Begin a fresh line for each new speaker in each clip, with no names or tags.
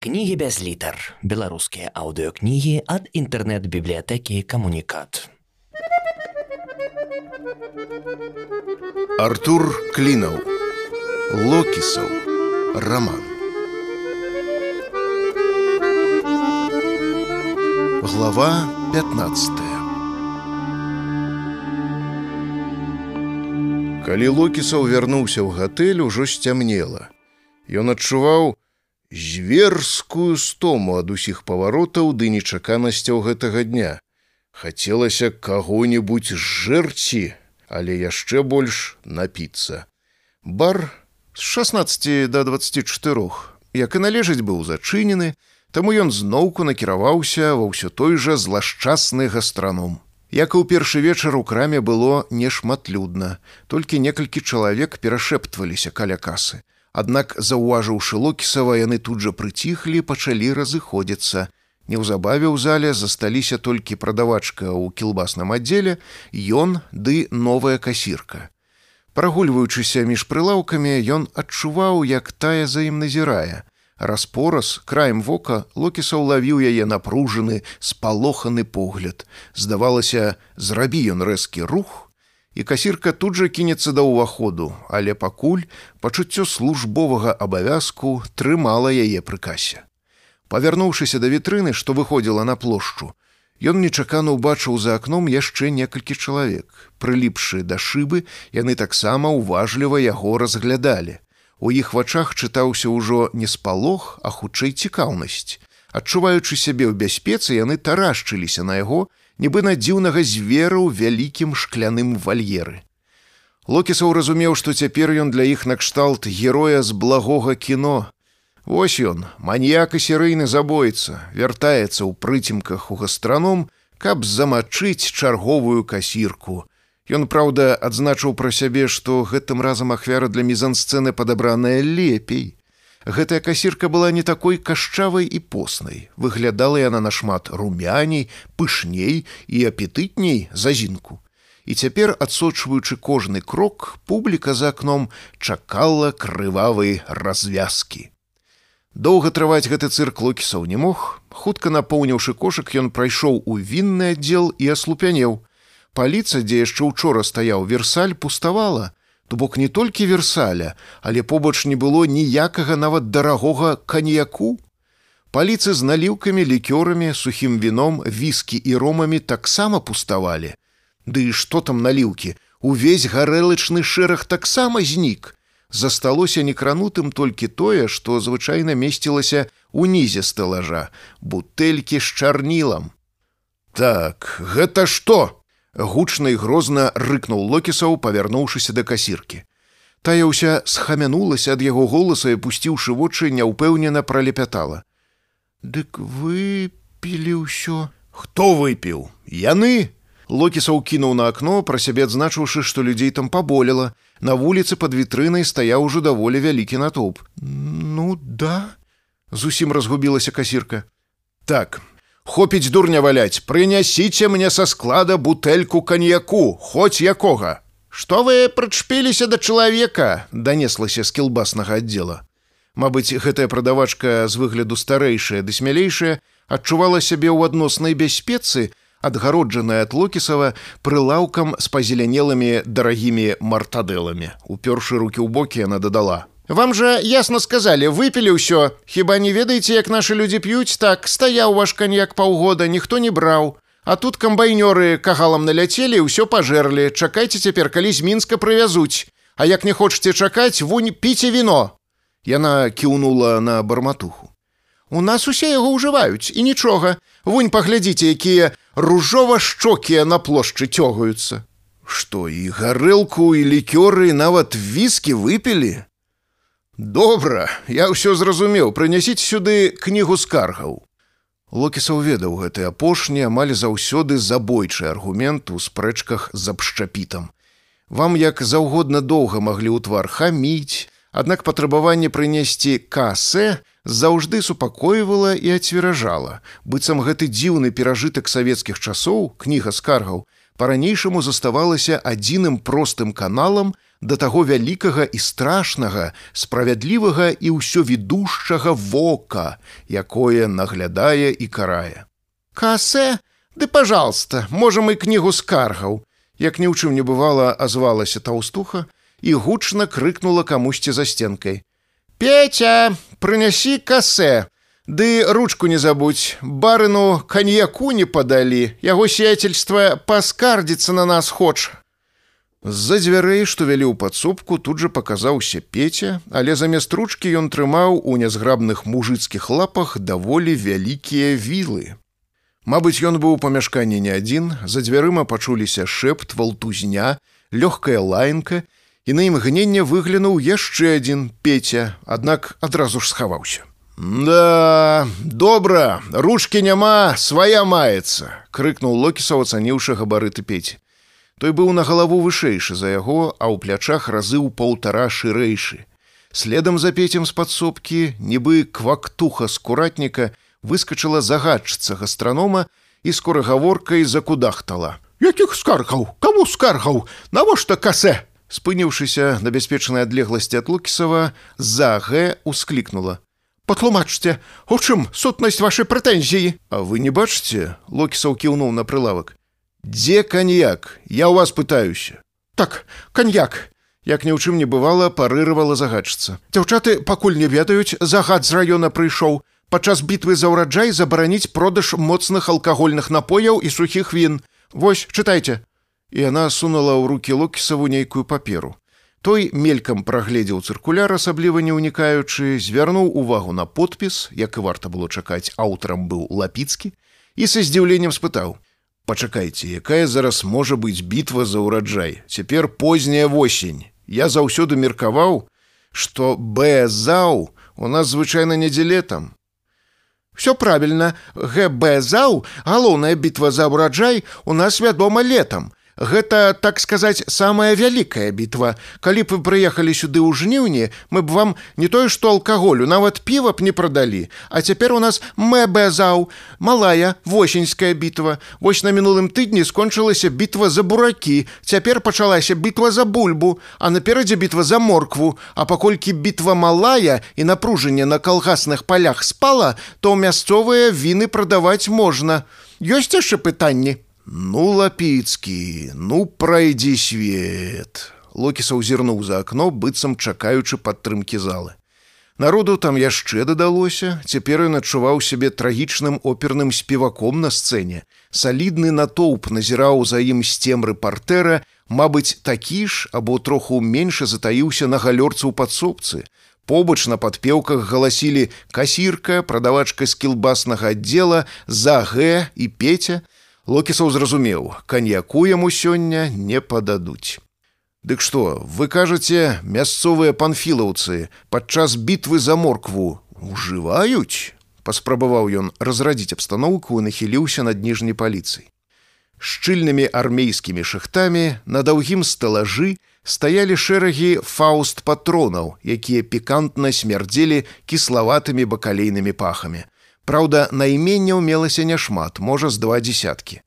Кнігі без літар. Беларускія аўдыёкнігі ад інтэрнэт-бібліятэкі камунікат.
Артур Клінаў. Локісаў. Раман. Глава 15. Калі Локісаў вярнуўся ў гатэль, ужо сцямнела. Ён адчуваў, зверскую стому ад усіх паваротаў ды нечаканасцяў гэтага дня. Хацелася каго-небудзь жэрці, але яшчэ больш напіцца. Бар з 16 до 24, як і належыць быў зачынены, таму ён зноўку накіраваўся ва ўсё той жа злашчасны гастраном. Як і ў першы вечар у краме было нешматлюдна, толькі некалькі чалавек перашэптваліся каля касы. Аднак заўважыўшы локісава яны тут жа прыціхлі пачалі разыходзіцца. Неўзабаве ў зале засталіся толькі прадавачка ў кілбасным аддзеле ён ды новая касірка. Прагульваючыся між прылаўкамі ён адчуваў як тая за ім назірае. Распораз краем вока локіса ўлавіў яе напружаны спалоханы погляд. Здавалася, зрабі ён рэзкі рух, і касірка тут жа кінецца да ўваходу, але пакуль пачуццё службовага абавязку трымала яе прыкасе. Павярнуўшыся да вітрыны, што выходзіла на плошчу, ён нечакана ўбачыў за акном яшчэ некалькі чалавек. Прыліпшы да шыбы, яны таксама ўважліва яго разглядалі. У іх вачах чытаўся ўжо не спалох, а хутчэй цікаўнасць. Адчуваючы сябе ў бяспецы, яны тарашчыліся на яго, нібы на дзіўнага звера ў вялікім шкляным вальеры. Локісаў разумеў, што цяпер ён для іх накшталт героя з благога кіно. Вось ён, маньяк і серыйны забойца, вяртаецца ў прыцемках у гастраном, каб замачыць чарговую касірку. Ён, праўда, адзначыў пра сябе, што гэтым разам ахвяра для мізансцэны падабраная лепей. Гэтая касірка была не такой кашчавай і поснай. Выглядала яна нашмат румяней, пышней і апетытней за зінку. І цяпер, адсочваючы кожны крок, публіка за акном чакала крывавай развязкі. Доўга трываць гэты цырк локісаў не мог. Хутка напоўніўшы кошык, ён прайшоў у вінны аддзел і аслупянеў. Паліца, дзе яшчэ учора стаяў версаль, пуставала, То бок не толькі версаля, але побач не было ніякага нават дарагога каньяку. Паліцы з наліўкамі, лікёрамі, сухім віном, віскі і ромамі таксама пуставалі. Ды і што там наліўкі? Увесь гарэлачны шэраг таксама знік. Засталося некранутым толькі тое, што звычайна месцілася ўнізе стэлажа, бутэлькі з чарнілам. Так, гэта што? Гучна і грозна рыкнуў локісаў павярнуўшыся да касіркі. Тая ўся схамянулася ад яго голаса і пусціўшы вочы няўпэўнена пралепятала. Дык выпілі ўсё? Хто выпіў? Яны! Локісаў кінуў на акно пра сябе адзначыўшы што людзей там паболела. На вуліцы пад вітрынай стаяў ужо даволі вялікі натоўп. Ну да зусім разгубілася касірка. Так Хопіць дурня валяць, прынясіце мне са склада бутэльку каньяку, хоць якога. Што вы прычпіліся да чалавека, данеслася з кілбаснага аддзела. Мабыць, гэтая прадавачка з выгляду старэйшая ды смялейшая адчувала сябе ў адноснай бяспецы, адгароджаная ад локісава прылаўкам з пазелянелымі дарагімі мартадэламі. Упершы рукі ў бокі яна дадала: Вам жа ясно сказали, выпілі ўсё. Хіба не ведаеце, як нашы людзі п'юць, так стаяў ваш каньяк паўгода, ніхто не браў. А тут камбайнёры кагалам наляцелі, ўсё пажэрлі. Чакайце цяпер, калі з мінска прывязуць. А як не хочаце чакаць, вунь піце віно. Яна кіўнула на барматуху. У нас усе яго ўжываюць і нічога. Вунь паглядзіце, якія ружова-шчокія на плошчы цёгаюцца. Што і гарэлку і лікёры нават віскі выпілі, Добра, я ўсё зразумеў, прынясіць сюды кнігу скаргаў. Локісаў ведаў гэты апошні амаль заўсёды забойчы аргумент у спрэчках з абшчапітам. Вам як заўгодна доўга маглі ў твар хаміць, аднак патрабаванне прынесці касе заўжды супакойвала і ацверажала. быццам гэты дзіўны перажытак савецкіх часоў, кніга скаргаў, па-ранейшаму заставалася адзіным простым каналам да таго вялікага і страшнага, справядлівага і ўсё ведушчага вока, якое наглядае і карае. Касе, ды пожалуйста, можам і кнігу скаргаў. Як ні ў чым не бывала, азвалася таўстуха і гучна крыкнула камусьці за стенкай. Петя, прынясі касе, Ды ручку не забудь, барыну каньяку не падалі, яго сеятельства паскардзіцца на нас хоча. З-за дзвярэй, што вялі ў падсобку, тут жа паказаўся Пеця, але замест ручкі ён трымаў у нязграбных мужыцкіх лапах даволі вялікія вілы. Мабыць, ён быў у памяшканні не адзін, за дзвярыма пачуліся шэпт валтузня, лёгкая лайнка, і на імгненне выглянуў яшчэ адзін Пеця, аднак адразу ж схаваўся. Да, добра, ручкі няма, свая маецца, крыкнуў локісаў, ацаніўшы габарыты пеці. Той быў на галаву вышэйшы за яго, а ў плячах разы ў паўтара шырэйшы. Следам за пецем з падсобкі, нібы квактуха скуратніка выскачыла загадчыца гастранома і скорагаворкай закудахтала. Якіх скаргаў, каму скаргаў, навошта касе? Спыніўшыся на бяспечнай адлегласці ад Лукісава, за г усклікнула: патлумачце у чым сутнасць вашай прэтэнзіі А вы не бачыце локісаў кіўнуў на прылавак дзе каньяк я у вас пытаюся так каньяк як ні ў чым не бывала парырывала загадчыца. Дзяўчаты пакуль не ведаюць загад з раёна прыйшоў. Падчас бітвы за ўраджай забараніць продаж моцных алкагольных напояў і сухіх він. Вось чытайце. І яна сунула ў руки локісаву нейкую паперу. Той мелькам прагледзеў цыркуляр, асабліва не ўнікаючы, звярнуў увагу на подпіс, як і варта было чакаць, аўтарам быў лапіцкі і са здзіўленнем спытаў: « Пачакайце, якая зараз можа быць бітва за ўраджай. Цяпер позняя восень. Я заўсёды меркаваў, што Бзау у нас звычайна недзе летам. Всё правільна, ГБзау, галоўная бітва за ўраджай у нас вядома летам. Гэта так сказаць самая вялікая бітва. Калі б вы прыехалі сюды ў жніўні, мы б вам не тое што алкаголю, нават піва б не прадалі. А цяпер у нас мэбэзаў, малая восеньская бітва. Вось на мінулым тыдні скончылася бітва за буракі. Цяпер пачалася бітва за бульбу, а наперадзе бітва за моркву. А паколькі бітва малая і напружанне на калгасных палях спала, то мясцовыя віны прадаваць можна. Ёсць яшчэ пытанні. Ну лапіцкі, ну прайдзі свет. Локіса ўзірнуў за акно, быццам чакаючы падтрымкі залы. Народу там яшчэ дадалося, цяпер ён адчуваў сябе трагічным оперным спеваком на сцэне. Салідны натоўп назіраў за ім сцемры партэра, Мабыць, такі ж або троху менш затаіўся на галёрцы ў падсобцы. Побач на падпеўках галасілі касірка, прадавачка з кілбаснага аддзела, за г і пеця, Локісаў зразумеў, каньяку яму сёння не пададуць. Дык што, вы кажаце, мясцовыя панфілаўцы падчас бітвы за моркву ужываюць? паспрабаваў ён разрадзіць абстаноўку і нахіліўся над ніжняй паліцый. Шчыльнымі армейскімі шахтамі на даўгім сталажы стаялі шэрагі фауст патронаў, якія пікантна смярдзелі кіславатымі бакалейнымі пахамі. Праўда, найменняў мелася няшмат, можа з два десяткі.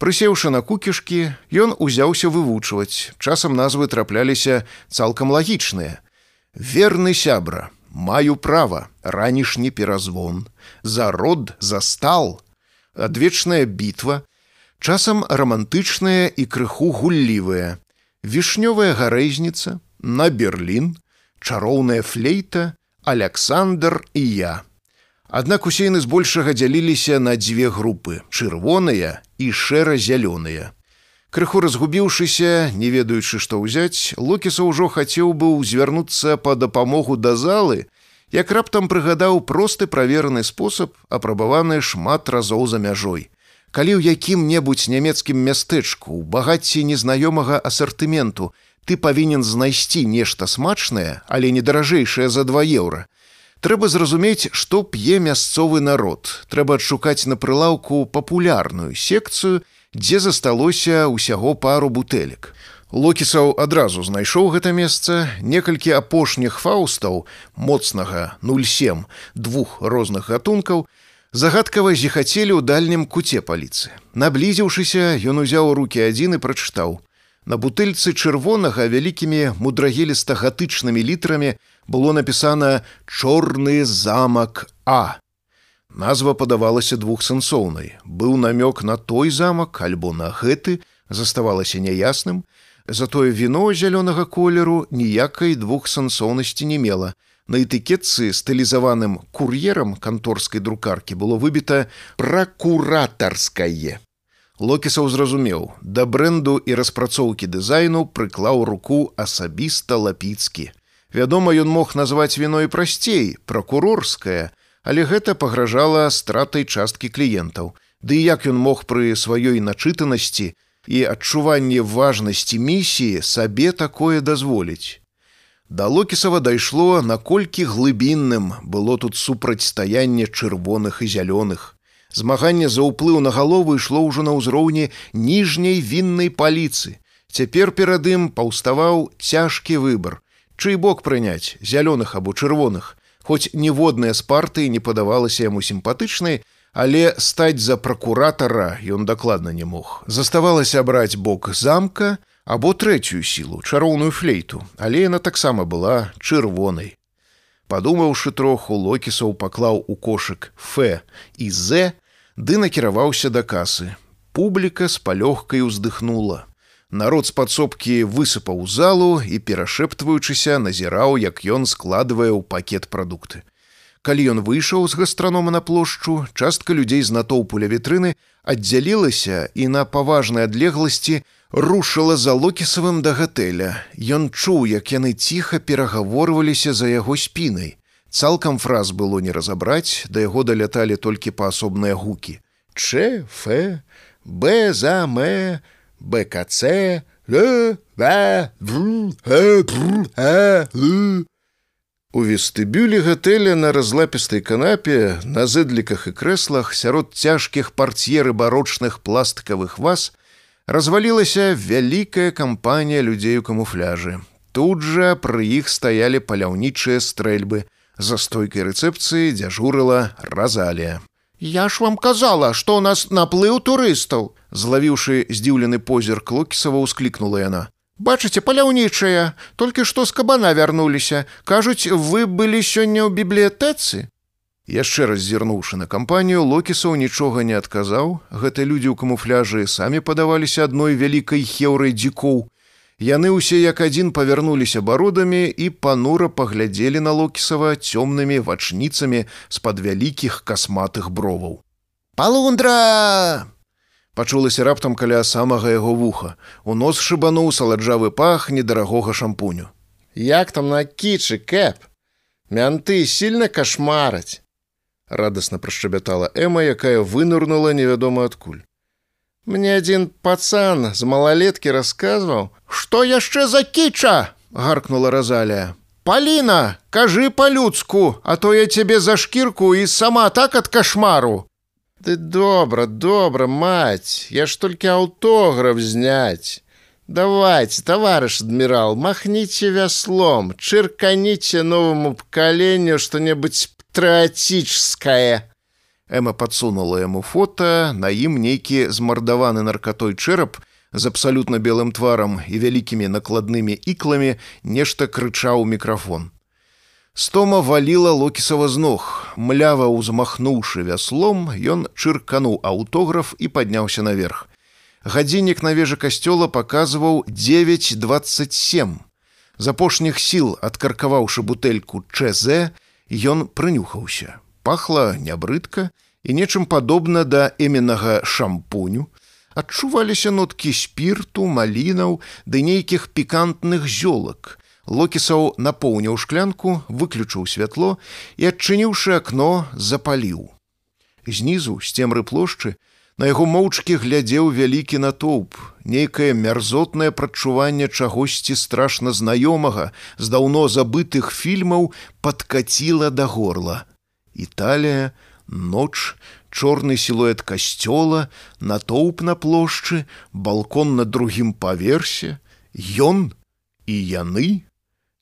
Прысеўшы на кукішкі, ён узяўся вывучваць. Часам назвы трапляліся цалкам лагічныя. Верны сябра, маю права, ранішні перазвон, за род застал, адвечная бітва, часам рамантычная і крыху гуллівая, вішнёвая гарэзніца, на Берлін, чароўная флейта, Александр і я. Аднак усе яны збольшага дзяліліся на дзве групы: чырвоныя і шэра-зялёныя. Крыху разгубіўшыся, не ведаючы, што ўзяць, Локіса ўжо хацеў быў звярнуцца па дапамогу да залы, як раптам прыгадаў просты правераны спосаб, апрабаваны шмат разоў за мяжой. Калі ў якім-небудзь нямецкім мястэчку ў багацці незнаёмага асартыменту ты павінен знайсці нешта смачнае, але не даражэйшае за два еўра, трэба зразумець што п'е мясцовы народ. Трэба адшукаць на прылаўку папулярную секцыю дзе засталося ўсяго пару бутэлек. Локісаў адразу знайшоў гэта месца. Некалькі апошніх фаустаў моцнага 07 двух розных гатункаў загадкава зіхацелі ў дальнім куце паліцы. Наблізіўшыся ён узяў руки адзін і прачытаў На бутыльцы чырвонага вялікімі мудрагелістагатычнымі літрамі было напісана чорны замак А. Назва падавалася двухсэнсоўнай. Быў намёк на той замак альбо на гэты заставалася няясным, затое віно зялёнага колеру ніякай двухсэнсоўнасці не мела. На этыкетцы стылізаваным кур'ерам канторскай друкаркі было выбіта пракуратарскае. Локісаў зразумеў, да бренду і распрацоўкі дызайну прыклаў руку асабіста лапіцкі. Вядома, ён мог назваць віно і прасцей, пракурорскае, але гэта пагражала стратай часткі кліентаў. Ды як ён мог пры сваёй начытанасці і адчуванні важнасці місіі сабе такое дазволіць. Да Локісава дайшло, наколькі глыбінным было тут супрацьстаянне чырвоных і зялёных. Змаганне за ўплыў на галову ішло ўжо на ўзроўні ніжняй віннай паліцы. Цяпер перад ім паўставаў цяжкі выбар. Чый бок прыняць зялёных або чырвоных, Хоць ніводная з партыі не падавалася яму сімпатычнай, але стаць за пракуратара ён дакладна не мог. Заставалася браць бок замка або трэцюю сілу, чароўную флейту, але яна таксама была чырвонай. Падумаўшы троху, локісаў паклаў у кошык Ф і З, ды накіраваўся да касы. Публіка з палёгкай уздыхнула. Народ з падсобкі высыпаў залу і, перашэптваючыся, назіраў, як ён складвае ў пакет прадукты. Калі ён выйшаў з гастранома на плошчу, частка людзей з натоўпу ля вітрыны аддзялілася і на паважнай адлегласці рушыла за локісавым да гатэля. Ён чуў, як яны ціха перагаворваліся за яго спінай. Цалкам фраз было не разабраць, да яго даляталі толькі паасобныя гукі. Ч, Ф, Б за мэ, БКЦ, Л, В, В, Х, Х, Л. У вестыбюлі гатэля на разлапістай канапе, на зэдліках і крэслах сярод цяжкіх парт'еры барочных пластыкавых ваз развалілася вялікая кампанія людзей у камуфляжы. Тут жа пры іх стаялі паляўнічыя стрэльбы. За стойкай рэцэпцыі дзяжурыла разалія. Я ж вам казала, што ў нас наплыў турыстаў, злавіўшы здзіўлены позір клокісава ўсклікнула яна. Бачыце, паляўнічая, толькі што з кабана вярнуліся, кажуць, вы былі сёння ў бібліятэцы. Яшчэ раз зірнуўшы на кампанію, локісаў нічога не адказаў. Гэта людзі ў камуфляжы самі падаваліся адной вялікай хеўрай дзікоў. Яны ўсе як адзін павярнуліся бародамі і панура паглядзелі на локісава цёмнымі вачніцамі з-пад вялікіх касматых броваў. Палундра! пачулася раптам каля самага яго вуха. У нос шыбануў саладжавы пах недарагога шампуню. Як там на кічы кэп? Мянты сильно кашмараць. Радасна прашчабятала Эма, якая вынырнула невядома адкуль. Мне адзін пацан з малалеткі расказваў, што яшчэ за кіча! гаркнула Разалія. Паліна, кажы па-людску, а то я цябе за шкірку і сама так ад кашмару. Ты добра, добра, мать, я ж толькі аўтограф зняць. Давайте, товарищ адмірал, махніце вяслом, чырканіце новаму пакаленню што-небудзь патрыотическое. Эма подсунула яму фото, на ім нейкі змардаваны наркатой чэрап з абсалютна белым тварам і вялікімі накладнымі ікламі нешта крычаў мікрафон. Стома валіла локісава з ног. Млява ўзмахнуўшы вяслом, ён чыркануў аўтограф і падняўся наверх. Гадзіннік на вежы касцёла паказваў 927. З апошніх сіл, адкаркаваўшы бутэльку ЧЗ, ён прынюхаўся. Пахла нябрыдка і нечым падобна да эменнага шампуню. Адчуваліся ноткі спірту, малінаў ды нейкіх пікантных зёлак, Локісаў напоўніў шклянку, выключыў святло і, адчыніўшы акно, запаліў. Знізу з цемры плошчы на яго моўчкі глядзеў вялікі натоўп, нейкае мярзотнае прадчуванне чагосьці страшна знаёмага з даўно забытых фільмаў падкаціла да горла. Італія, ноч, чорны сілуэт касцёла, натоўп на плошчы, балкон на другім паверсе, ён і яны,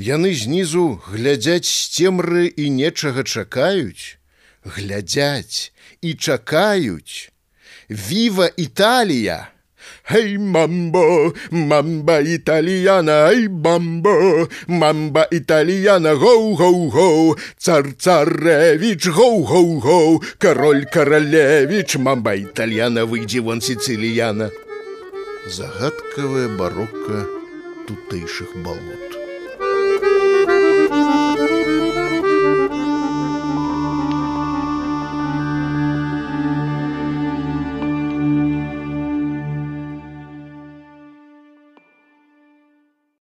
Яны знізу глядзяць сцемры і нечага чакаюць, глядзяць і чакаюць. Віва Італія! Эй, мамбо, мамба итальяна, эй, бамбо, мамба итальяна, гоу-гоу-гоу, цар-царевич, гоу-гоу-гоу, король-королевич, мамба итальяна, выйди вон сицилияна. Загадкавая барокка тутэйшых балот.